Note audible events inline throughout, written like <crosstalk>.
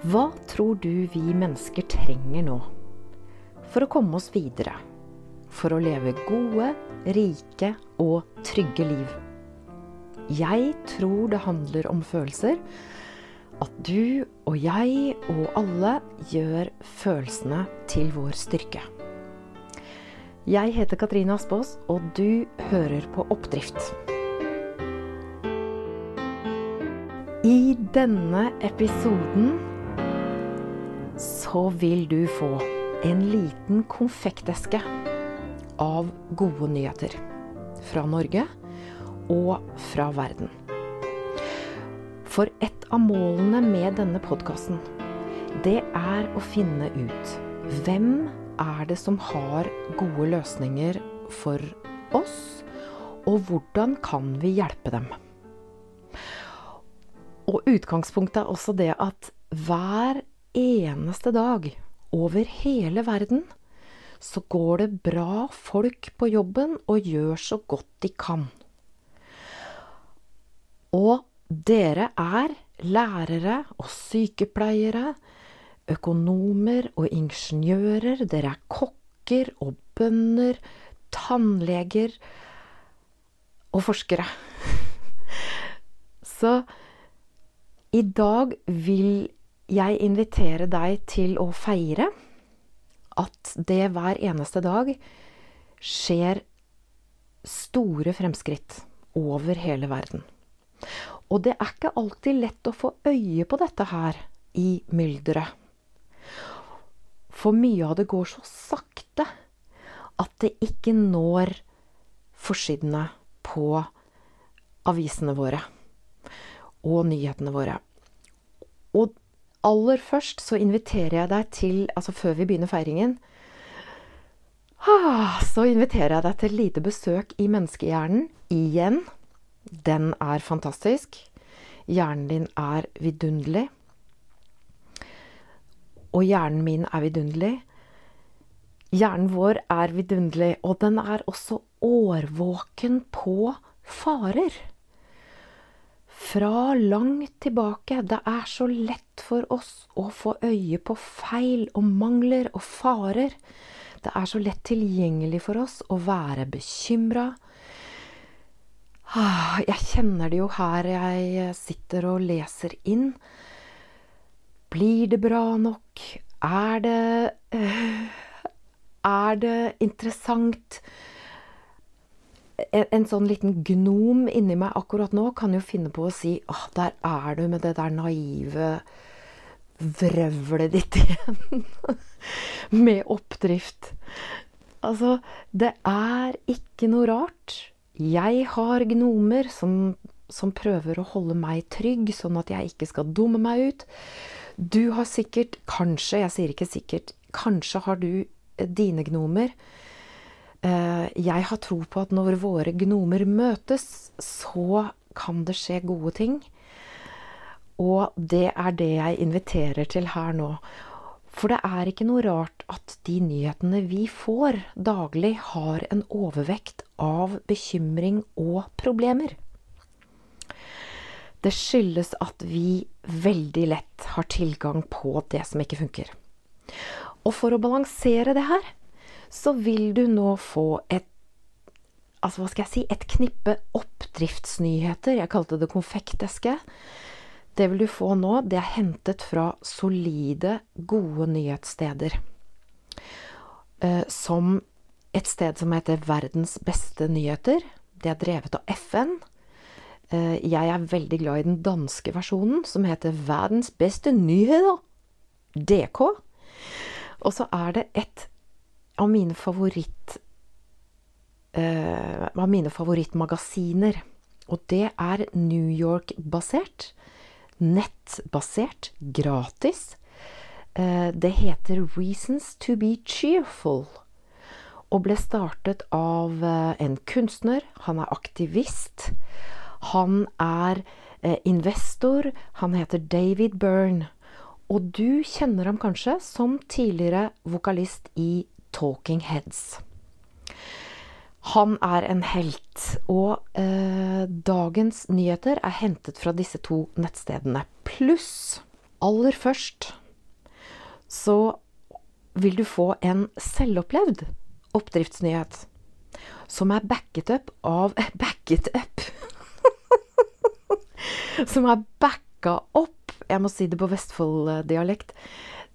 Hva tror du vi mennesker trenger nå for å komme oss videre? For å leve gode, rike og trygge liv? Jeg tror det handler om følelser. At du og jeg og alle gjør følelsene til vår styrke. Jeg heter Katrine Aspaas, og du hører på Oppdrift. I denne episoden så vil du få en liten konfekteske av gode nyheter. Fra Norge og fra verden. For et av målene med denne podkasten, det er å finne ut hvem er det som har gode løsninger for oss, og hvordan kan vi hjelpe dem? Og utgangspunktet er også det at hver eneste dag over hele verden så går det bra folk på jobben og gjør så godt de kan. Og dere er lærere og sykepleiere, økonomer og ingeniører, dere er kokker og bønder, tannleger og forskere. <laughs> Så i dag vil jeg inviterer deg til å feire at det hver eneste dag skjer store fremskritt over hele verden. Og det er ikke alltid lett å få øye på dette her i mylderet. For mye av det går så sakte at det ikke når forsidene på avisene våre og nyhetene våre. Og aller først så inviterer jeg deg til Altså før vi begynner feiringen ah, Så inviterer jeg deg til et lite besøk i menneskehjernen igjen. Den er fantastisk. Hjernen din er vidunderlig. Og hjernen min er vidunderlig. Hjernen vår er vidunderlig, og den er også årvåken på farer fra langt tilbake. Det er så lett for oss å få øye på feil og mangler og farer. Det er så lett tilgjengelig for oss å være bekymra. Ah, jeg kjenner det jo her jeg sitter og leser inn. Blir det bra nok? Er det eh, Er det interessant? en, sånn liten gnom inni meg akkurat nå kan jo finne på å si åh, der er du med det der naive vrøvlet ditt igjen. <laughs> med oppdrift. Altså, det er ikke noe rart. Jeg har gnomer som, som prøver å holde meg trygg, sånn at jeg ikke skal dumme meg ut. Du har sikkert, kanskje, jeg sier ikke sikkert, kanskje har du dine gnomer Eh, jeg har tro på at når våre gnomer møtes, så kan det skje gode ting. Og det er det jeg inviterer til her nå. For det er ikke noe rart at de nyhetene vi får daglig, har en overvekt av bekymring og problemer. Det skyldes at vi veldig lett har tilgang på det som ikke funker. Og for å balansere det her, så vil du nå få et Altså, hva skal jeg si Et knippe oppdriftsnyheter. Jeg kalte det konfekteske. Det vil du få nå. Det er hentet fra solide, gode nyhetssteder. Eh, som et sted som heter Verdens beste nyheter. Det er drevet av FN. Eh, jeg er veldig glad i den danske versjonen, som heter Verdens beste nyheter. DK. Og så er det et av mine favoritt uh, av mine favorittmagasiner. Og det er New York-basert. Nettbasert. Gratis. Uh, det heter Reasons to be cheerful. Og ble startet av uh, en kunstner. Han er aktivist. Han er investor. Han heter David Byrne. Og du kjenner ham kanskje som tidligere vokalist i Talking Heads. Han er en helt, og eh, dagens nyheter er hentet fra disse to nettstedene. Pluss aller først så vil du få en selvopplevd oppdriftsnyhet som er backet up av <laughs> Backet up! <laughs> som er backa opp Jeg må si det på Vestfold-dialekt.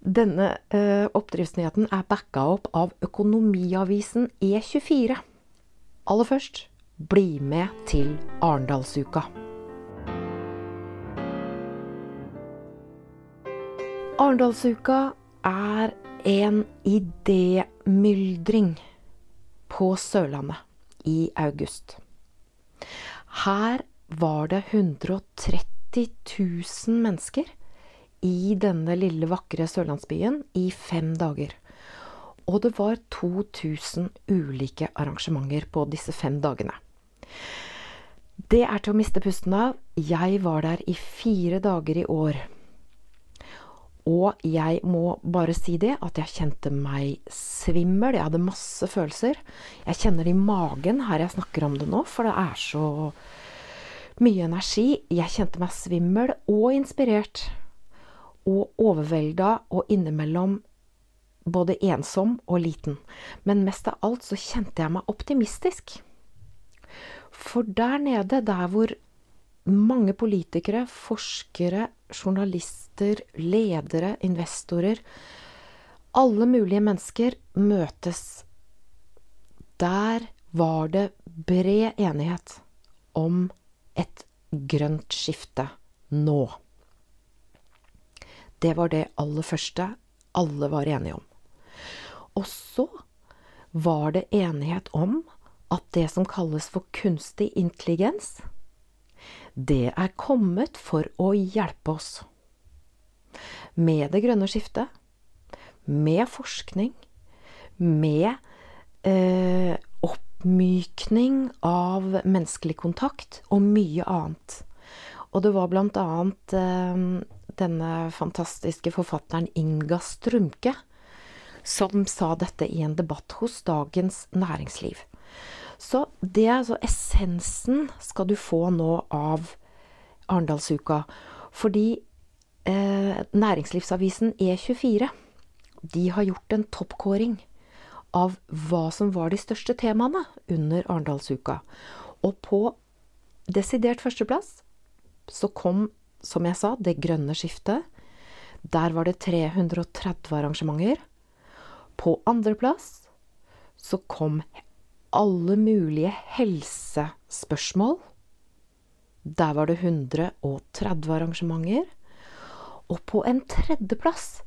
Denne eh, oppdriftsnyheten er backa opp av økonomiavisen E24. Aller først, bli med til Arendalsuka. Arendalsuka er en idémyldring på Sørlandet i august. Her var det 130 000 mennesker i denne lille, vakre sørlandsbyen i fem dager. Og det var 2000 ulike arrangementer på disse fem dagene. Det er til å miste pusten av. Jeg var der i fire dager i år. Og jeg må bare si det, at jeg kjente meg svimmel. Jeg hadde masse følelser. Jeg kjenner det i magen her jeg snakker om det nå, for det er så mye energi. Jeg kjente meg svimmel og inspirert. Og overvelda og innimellom både ensom og liten. Men mest av alt så kjente jeg meg optimistisk. For der nede, der hvor mange politikere, forskere, journalister, ledere, investorer Alle mulige mennesker møtes. Der var det bred enighet om et grønt skifte nå. Det var det aller første alle var enige om. Og så var det enighet om at det som kalles for kunstig intelligens, det er kommet for å hjelpe oss. Med det grønne skiftet, med forskning, med eh, oppmykning av menneskelig kontakt og mye annet. Og det var blant annet eh, denne fantastiske forfatteren Inga Strumke som sa dette i en debatt hos Dagens Næringsliv. Så det er altså essensen skal du få nå av Arendalsuka. Fordi eh, næringslivsavisen E24 de har gjort en toppkåring av hva som var de største temaene under Arendalsuka. Og på desidert førsteplass så kom, som jeg sa, det grønne skiftet. Der var det 330 arrangementer. På andreplass så kom alle mulige helsespørsmål. Der var det 130 arrangementer. Og på en tredjeplass,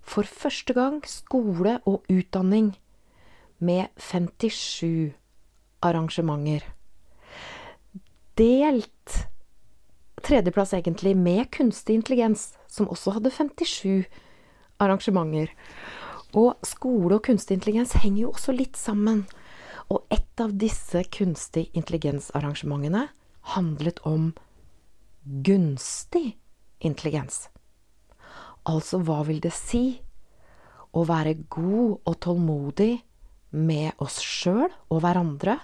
for første gang, skole og utdanning med 57 arrangementer. Delt tredjeplass, egentlig, med kunstig intelligens, som også hadde 57 arrangementer. Og skole og kunstig intelligens henger jo også litt sammen. Og et av disse kunstig intelligens-arrangementene handlet om gunstig intelligens. Altså, hva vil det si å være god og tålmodig med oss sjøl og hverandre?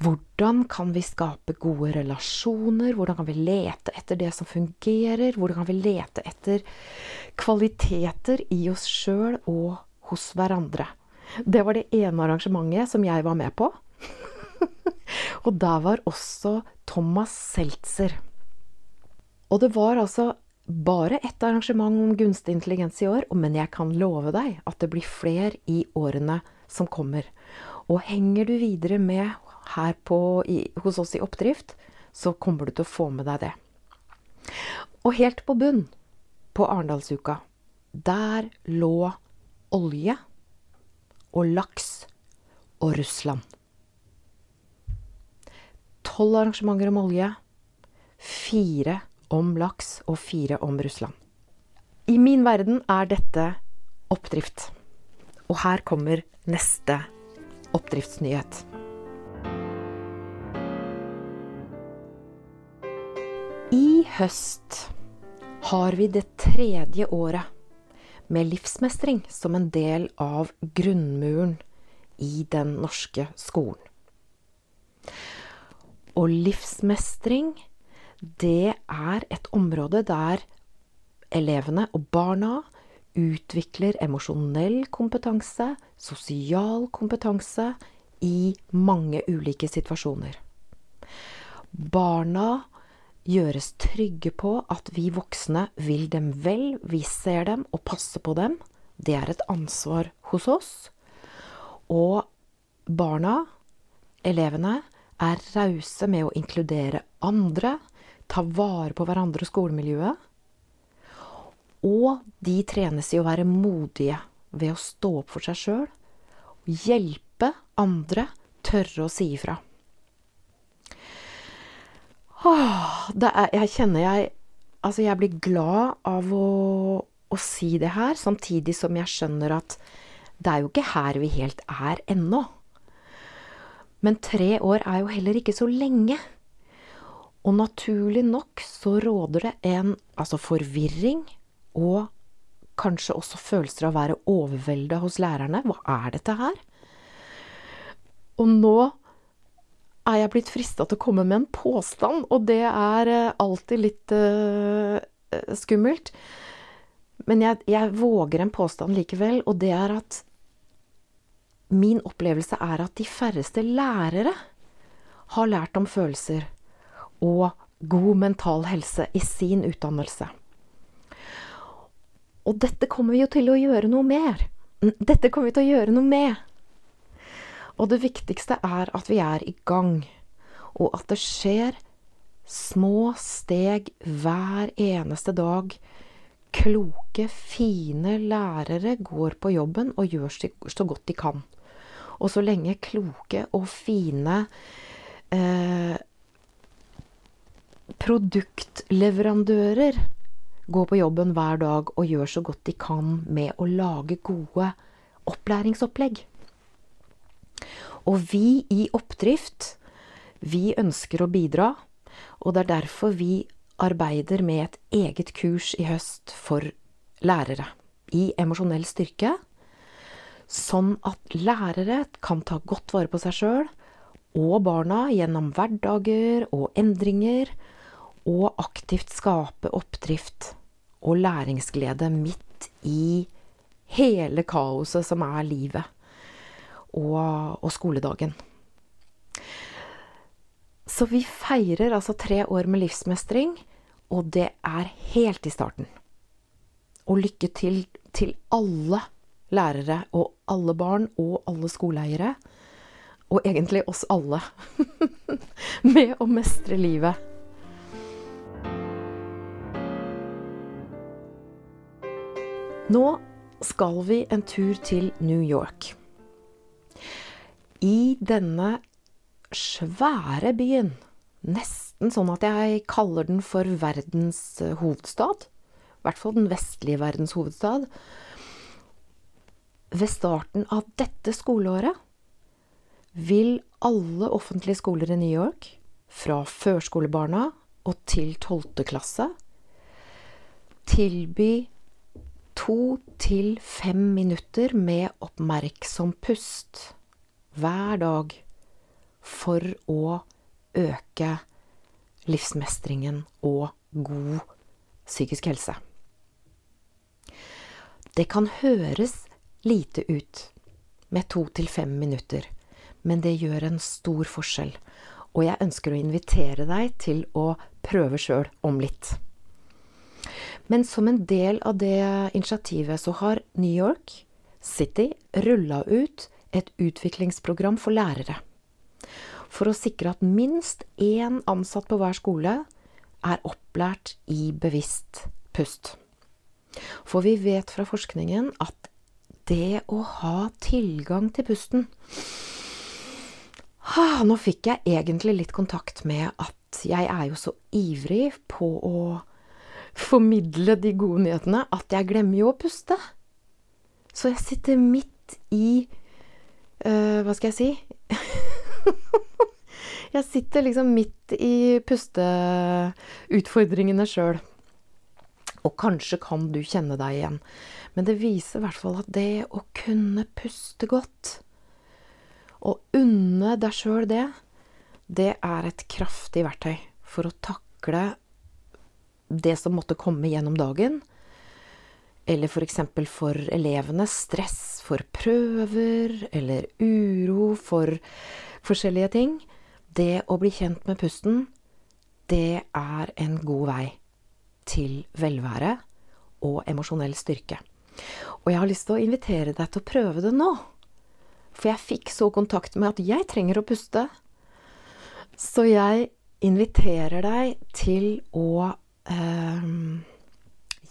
Hvordan kan vi skape gode relasjoner? Hvordan kan vi lete etter det som fungerer? Hvordan kan vi lete etter kvaliteter i oss sjøl og hos hverandre? Det var det ene arrangementet som jeg var med på. <laughs> og der var også Thomas Seltzer. Og det var altså bare ett arrangement om gunstig intelligens i år, men jeg kan love deg at det blir flere i årene som kommer. Og henger du videre med her på, i, hos oss i Oppdrift, så kommer du til å få med deg det. Og helt på bunn, på Arendalsuka, der lå olje og laks og Russland. Tolv arrangementer om olje, fire om laks og fire om Russland. I min verden er dette oppdrift. Og her kommer neste oppdriftsnyhet. Høst har vi det tredje året med livsmestring som en del av grunnmuren i den norske skolen. Og livsmestring, det er et område der elevene og barna utvikler emosjonell kompetanse, sosial kompetanse, i mange ulike situasjoner. Barna gjøres trygge på at vi voksne vil dem vel, vi ser dem og passer på dem. Det er et ansvar hos oss. Og barna, elevene, er rause med å inkludere andre, ta vare på hverandre og skolemiljøet. Og de trenes i å være modige ved å stå opp for seg sjøl, hjelpe andre, tørre å si ifra. Åh, er, jeg kjenner jeg Altså, jeg blir glad av å, å si det her, samtidig som jeg skjønner at det er jo ikke her vi helt er ennå. Men tre år er jo heller ikke så lenge. Og naturlig nok så råder det en altså forvirring og kanskje også følelser av å være overvelda hos lærerne. Hva er dette her? Og nå er jeg blitt frista til å komme med en påstand, og det er eh, alltid litt uh, skummelt. Men jeg, jeg, våger en påstand likevel, og det er at min opplevelse er at de færreste lærere har lært om følelser og god mental helse i sin utdannelse. Og dette kommer vi jo til å gjøre noe mer. Dette kommer vi til å gjøre noe med. Og det viktigste er at vi er i gang, og at det skjer små steg hver eneste dag. Kloke, fine lærere går på jobben og gjør så godt de kan. Og så lenge kloke og fine eh, produktleverandører går på jobben hver dag og gjør så godt de kan med å lage gode opplæringsopplegg. Og vi i Oppdrift, vi ønsker å bidra, og det er derfor vi arbeider med et eget kurs i høst for lærere i emosjonell styrke, sånn at lærere kan ta godt vare på seg sjøl og barna gjennom hverdager og endringer, og aktivt skape oppdrift og læringsglede midt i hele kaoset som er livet og, og skoledagen. Så vi feirer altså tre år med livsmestring, og det er helt i starten. Og lykke til til alle lærere og alle barn og alle skoleeiere. Og egentlig oss alle. <laughs> med å mestre livet. Nå skal vi en tur til New York i denne svære byen. Nesten sånn at jeg kaller den for verdens eh, hovedstad. I hvert fall den vestlige verdens hovedstad. Ved starten av dette skoleåret vil alle offentlige skoler i New York, fra førskolebarna og til tolvte klasse, tilby to til fem minutter med oppmerksom pust hver dag for å øke livsmestringen og god psykisk helse. Det kan høres lite ut med to til fem minutter, men det gjør en stor forskjell. Og jeg ønsker å invitere deg til å prøve sjøl om litt. Men som en del av det initiativet så har New York City rulla ut et utviklingsprogram for lærere. For å sikre at minst én ansatt på hver skole er opplært i bevisst pust. For vi vet fra forskningen at det å ha tilgang til pusten ah, Nå fikk jeg egentlig litt kontakt med at jeg er jo så ivrig på å formidle de gode nyhetene at jeg glemmer jo å puste. Så jeg sitter midt i uh, Hva skal jeg si? <laughs> jeg sitter liksom midt i pusteutfordringene sjøl. Og kanskje kan du kjenne deg igjen. Men det viser i hvert fall at det å kunne puste godt, og unne deg sjøl det, det er et kraftig verktøy for å takle det som måtte komme gjennom dagen, eller f.eks. For, for elevene stress for prøver, eller uro for forskjellige ting. Det å bli kjent med pusten, det er en god vei til velvære og emosjonell styrke. Og jeg har lyst til å invitere deg til å prøve det nå. For jeg fikk så kontakt med at jeg trenger å puste. Så jeg inviterer deg til å eh,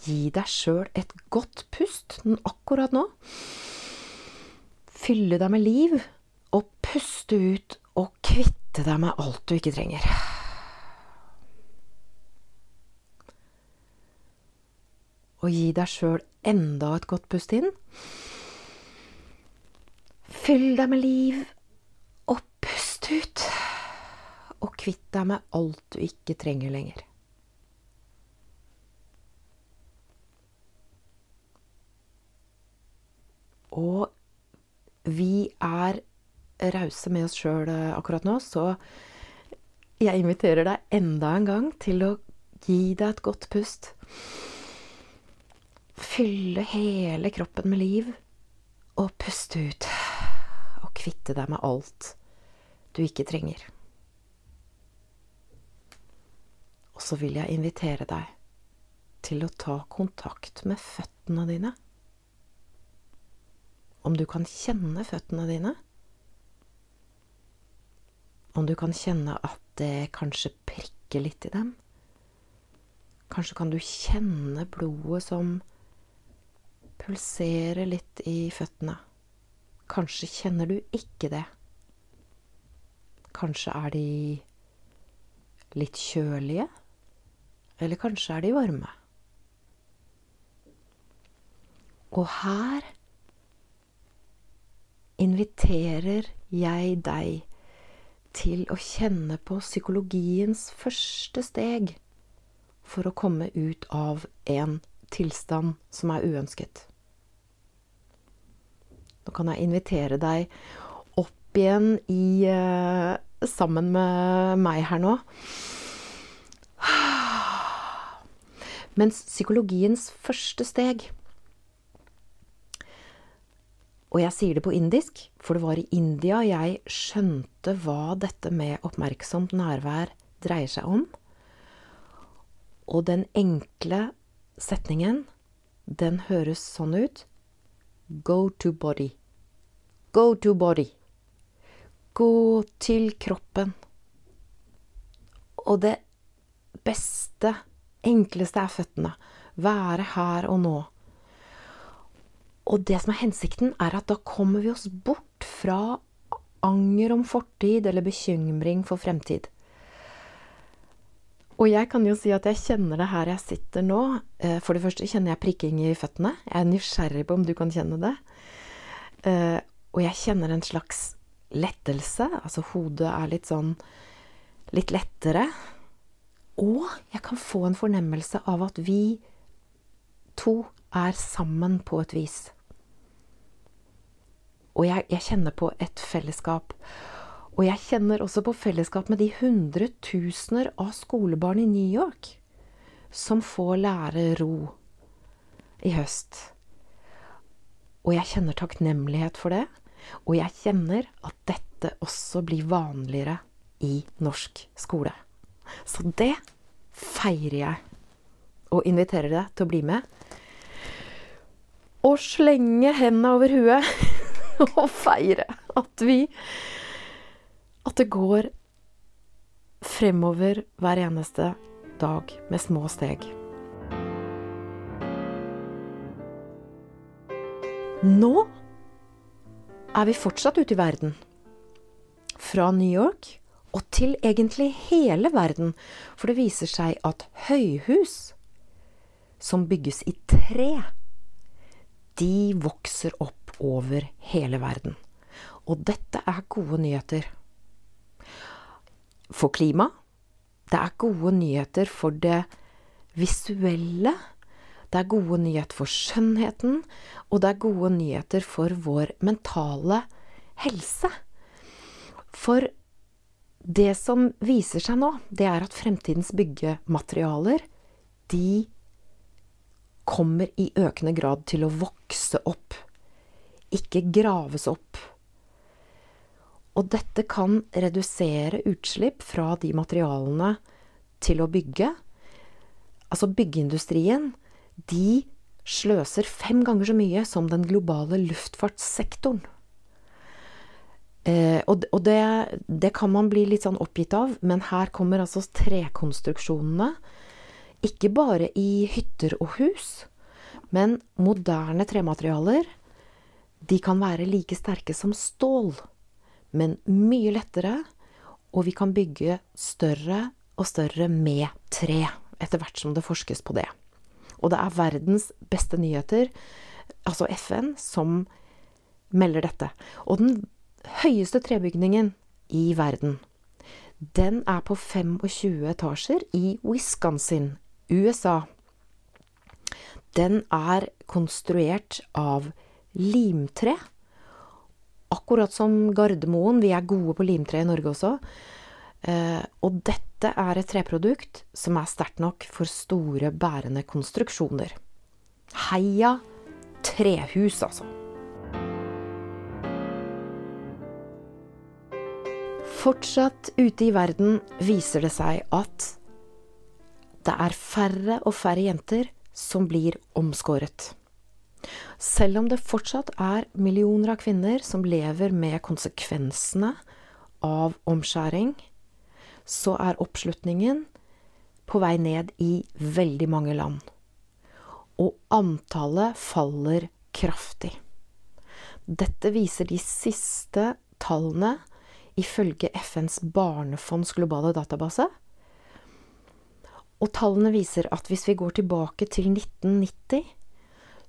gi deg sjøl et godt pust akkurat nå. Fylle deg med liv, og puste ut og kvitte deg med alt du ikke trenger. Og gi deg sjøl enda et godt pust inn. Fyll deg med liv, og pust ut. Og kvitt deg med alt du ikke trenger lenger. Og vi er rause med oss sjøl eh, akkurat nå, så jeg inviterer deg enda en gang til å gi deg et godt pust. Fylle hele kroppen med liv, og puste ut. Og kvitte deg med alt du ikke trenger. Og så vil jeg invitere deg til å ta kontakt med føttene dine om du kan kjenne føttene dine. Om du kan kjenne at det kanskje prikker litt i dem. Kanskje kan du kjenne blodet som pulserer litt i føttene. Kanskje kjenner du ikke det. Kanskje er de litt kjølige, eller kanskje er de varme. Og her inviterer jeg deg til å kjenne på psykologiens første steg for å komme ut av en tilstand som er uønsket. Nå kan jeg invitere deg opp igjen i uh, Sammen med meg her nå. <sighs> Mens psykologiens første steg og jeg sier det på indisk, for det var i India jeg skjønte hva dette med oppmerksomt nærvær dreier seg om. Og den enkle setningen, den høres sånn ut Go to body. Go to body. Gå til kroppen. Og det beste, enkleste er føttene. Være her og nå. Og det som er hensikten, er at da kommer vi oss bort fra anger om fortid eller bekymring for fremtid. Og jeg kan jo si at jeg kjenner det her jeg sitter nå. Eh, for det første kjenner jeg prikking i føttene. Jeg er nysgjerrig på om du kan kjenne det. Eh, og jeg kjenner en slags lettelse. Altså hodet er litt sånn litt lettere. Og jeg kan få en fornemmelse av at vi to er sammen på et vis. Og jeg, jeg, kjenner på et fellesskap. Og jeg kjenner også på fellesskap med de hundretusener av skolebarn i New York som får lære ro i høst. Og jeg kjenner takknemlighet for det. Og jeg kjenner at dette også blir vanligere i norsk skole. Så det feirer jeg, og inviterer deg til å bli med. Og slenge hendene over huet. <laughs> <laughs> å feire at vi At det går fremover hver eneste dag med små steg. Nå er vi fortsatt ute i verden. Fra New York og til egentlig hele verden. For det viser seg at høyhus som bygges i tre, de vokser opp over hele verden. Og dette er gode nyheter for klima. Det er gode nyheter for det visuelle. Det er gode nyheter for skjønnheten, og det er gode nyheter for vår mentale helse. For det som viser seg nå, det er at fremtidens byggematerialer, de kommer i økende grad til å vokse opp, ikke graves opp. Og dette kan redusere utslipp fra de materialene til å bygge. Altså byggeindustrien, de sløser fem ganger så mye som den globale luftfartssektoren. Eh, og og det, det, kan man bli litt sånn oppgitt av, men her kommer altså trekonstruksjonene. Ikke bare i hytter og hus, men moderne trematerialer. De kan være like sterke som stål, men mye lettere, og vi kan bygge større og større med tre, etter hvert som det forskes på det. Og det er verdens beste nyheter, altså FN, som melder dette. Og den høyeste trebygningen i verden, den er på 25 etasjer i Wisconsin, USA. Den er konstruert av limtre. Akkurat som Gardermoen. Vi er gode på limtre i Norge også. Eh, og dette er et treprodukt som er sterkt nok for store, bærende konstruksjoner. Heia trehus, altså. Fortsatt ute i verden viser det seg at det er færre og færre jenter som blir omskåret. Selv om det fortsatt er millioner av kvinner som lever med konsekvensene av omskjæring, så er oppslutningen på vei ned i veldig mange land. Og antallet faller kraftig. Dette viser de siste tallene ifølge FNs barnefonds globale database. Og tallene viser at hvis vi går tilbake til 1990,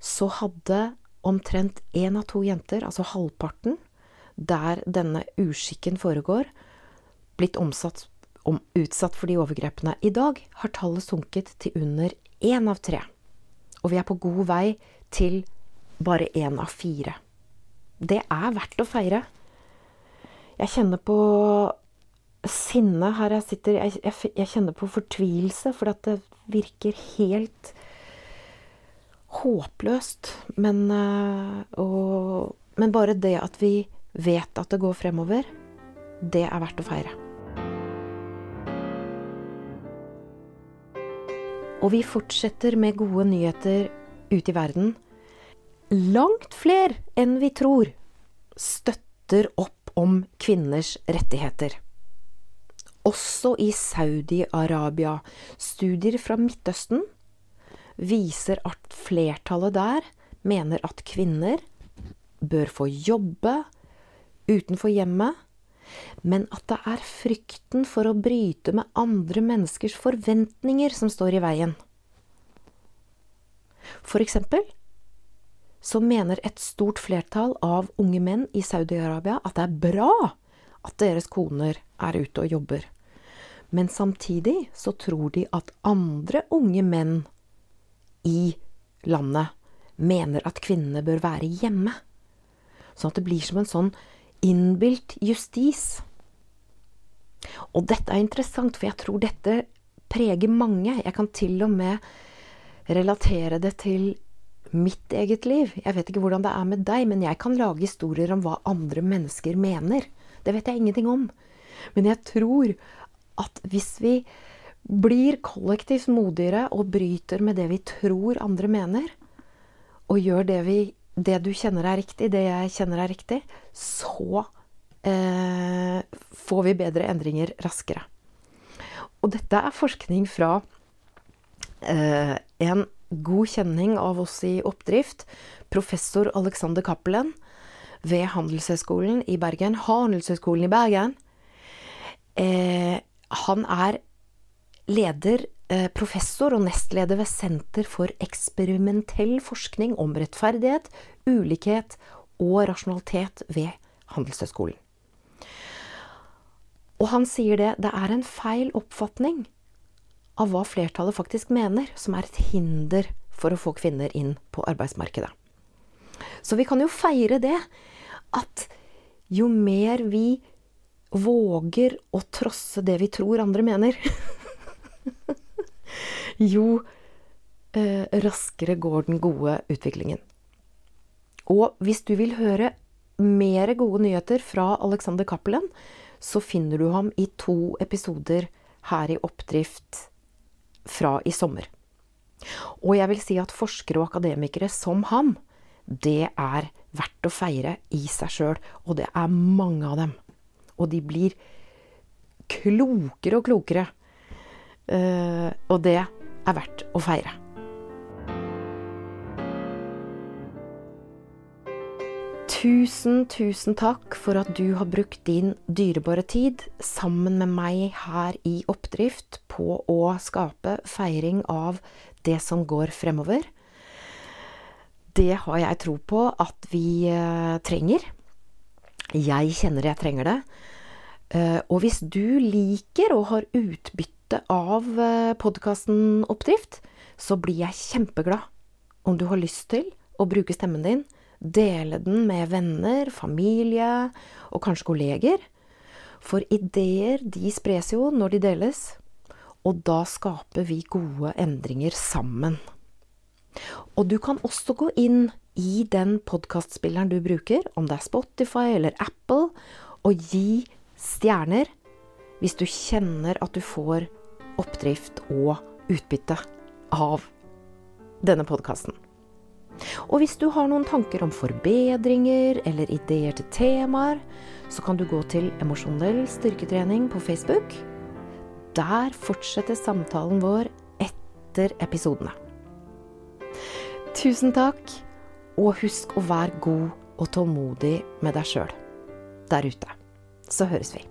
så hadde omtrent én av to jenter, altså halvparten, der denne uskikken foregår, blitt omsatt om, utsatt for de overgrepene. I dag har tallet sunket til under én av tre. Og vi er på god vei til bare én av fire. Det er verdt å feire. Jeg kjenner på sinne her jeg sitter. Jeg, jeg, jeg kjenner på fortvilelse, for det virker helt håpløst. Men, og, men bare det at vi vet at det går fremover, det er verdt å feire. Og vi fortsetter med gode nyheter ute i verden. Langt flere enn vi tror støtter opp om kvinners rettigheter. Også i Saudi-Arabia. Studier fra Midtøsten viser at flertallet der mener at kvinner bør få jobbe utenfor hjemmet, men at det er frykten for å bryte med andre menneskers forventninger som står i veien. For eksempel så mener et stort flertall av unge menn i Saudi-Arabia at det er bra at deres koner er ute og jobber. Men samtidig så tror de at andre unge menn i landet mener at kvinnene bør være hjemme. Sånn at det blir som en sånn innbilt justis. Og dette er interessant, for jeg tror dette preger mange. Jeg kan til og med relatere det til mitt eget liv. Jeg vet ikke hvordan det er med deg, men jeg kan lage historier om hva andre mennesker mener. Det vet jeg ingenting om. Men jeg tror at hvis vi blir kollektivt modigere og bryter med det vi tror andre mener, og gjør det vi det du kjenner er riktig, det jeg kjenner er riktig, så eh, får vi bedre endringer raskere. Og dette er forskning fra eh, en god kjenning av oss i oppdrift, professor Alexander Cappelen ved Handelshøyskolen i Bergen. Handelshøyskolen i Bergen. Eh, han er leder Eh, professor og nestleder ved Senter for eksperimentell forskning om rettferdighet, ulikhet og rasjonalitet ved Handelshøyskolen. Og han sier det det er en feil oppfatning av hva flertallet faktisk mener, som er et hinder for å få kvinner inn på arbeidsmarkedet. Så vi kan jo feire det at jo mer vi våger å trosse det vi tror andre mener <laughs> <laughs> jo eh, raskere går den gode utviklingen. Og hvis du vil høre mer gode nyheter fra Alexander Cappelen, så finner du ham i to episoder her i Oppdrift fra i sommer. Og jeg vil si at forskere og akademikere som ham, det er verdt å feire i seg sjøl. Og det er mange av dem. Og de blir klokere og klokere. Uh, og det er verdt å feire. Tusen, tusen takk for at du har brukt din dyrebare tid sammen med meg her i Oppdrift på å skape feiring av det som går fremover. Det har jeg tro på at vi eh, trenger. Jeg kjenner jeg trenger det. Eh, og hvis du liker og har utbytte av eh, podkasten Oppdrift, så blir jeg kjempeglad om du har lyst til å bruke stemmen din Dele den med venner, familie og kanskje kolleger. For ideer de spres jo når de deles, og da skaper vi gode endringer sammen. Og du kan også gå inn i den podkastspilleren du bruker, om det er Spotify eller Apple, og gi stjerner hvis du kjenner at du får oppdrift og utbytte av denne podkasten. Og hvis du har noen tanker om forbedringer eller ideer til temaer, så kan du gå til Emosjonell styrketrening på Facebook. Der fortsetter samtalen vår etter episodene. Tusen takk, og husk å være god og tålmodig med deg sjøl der ute. Så høres vi.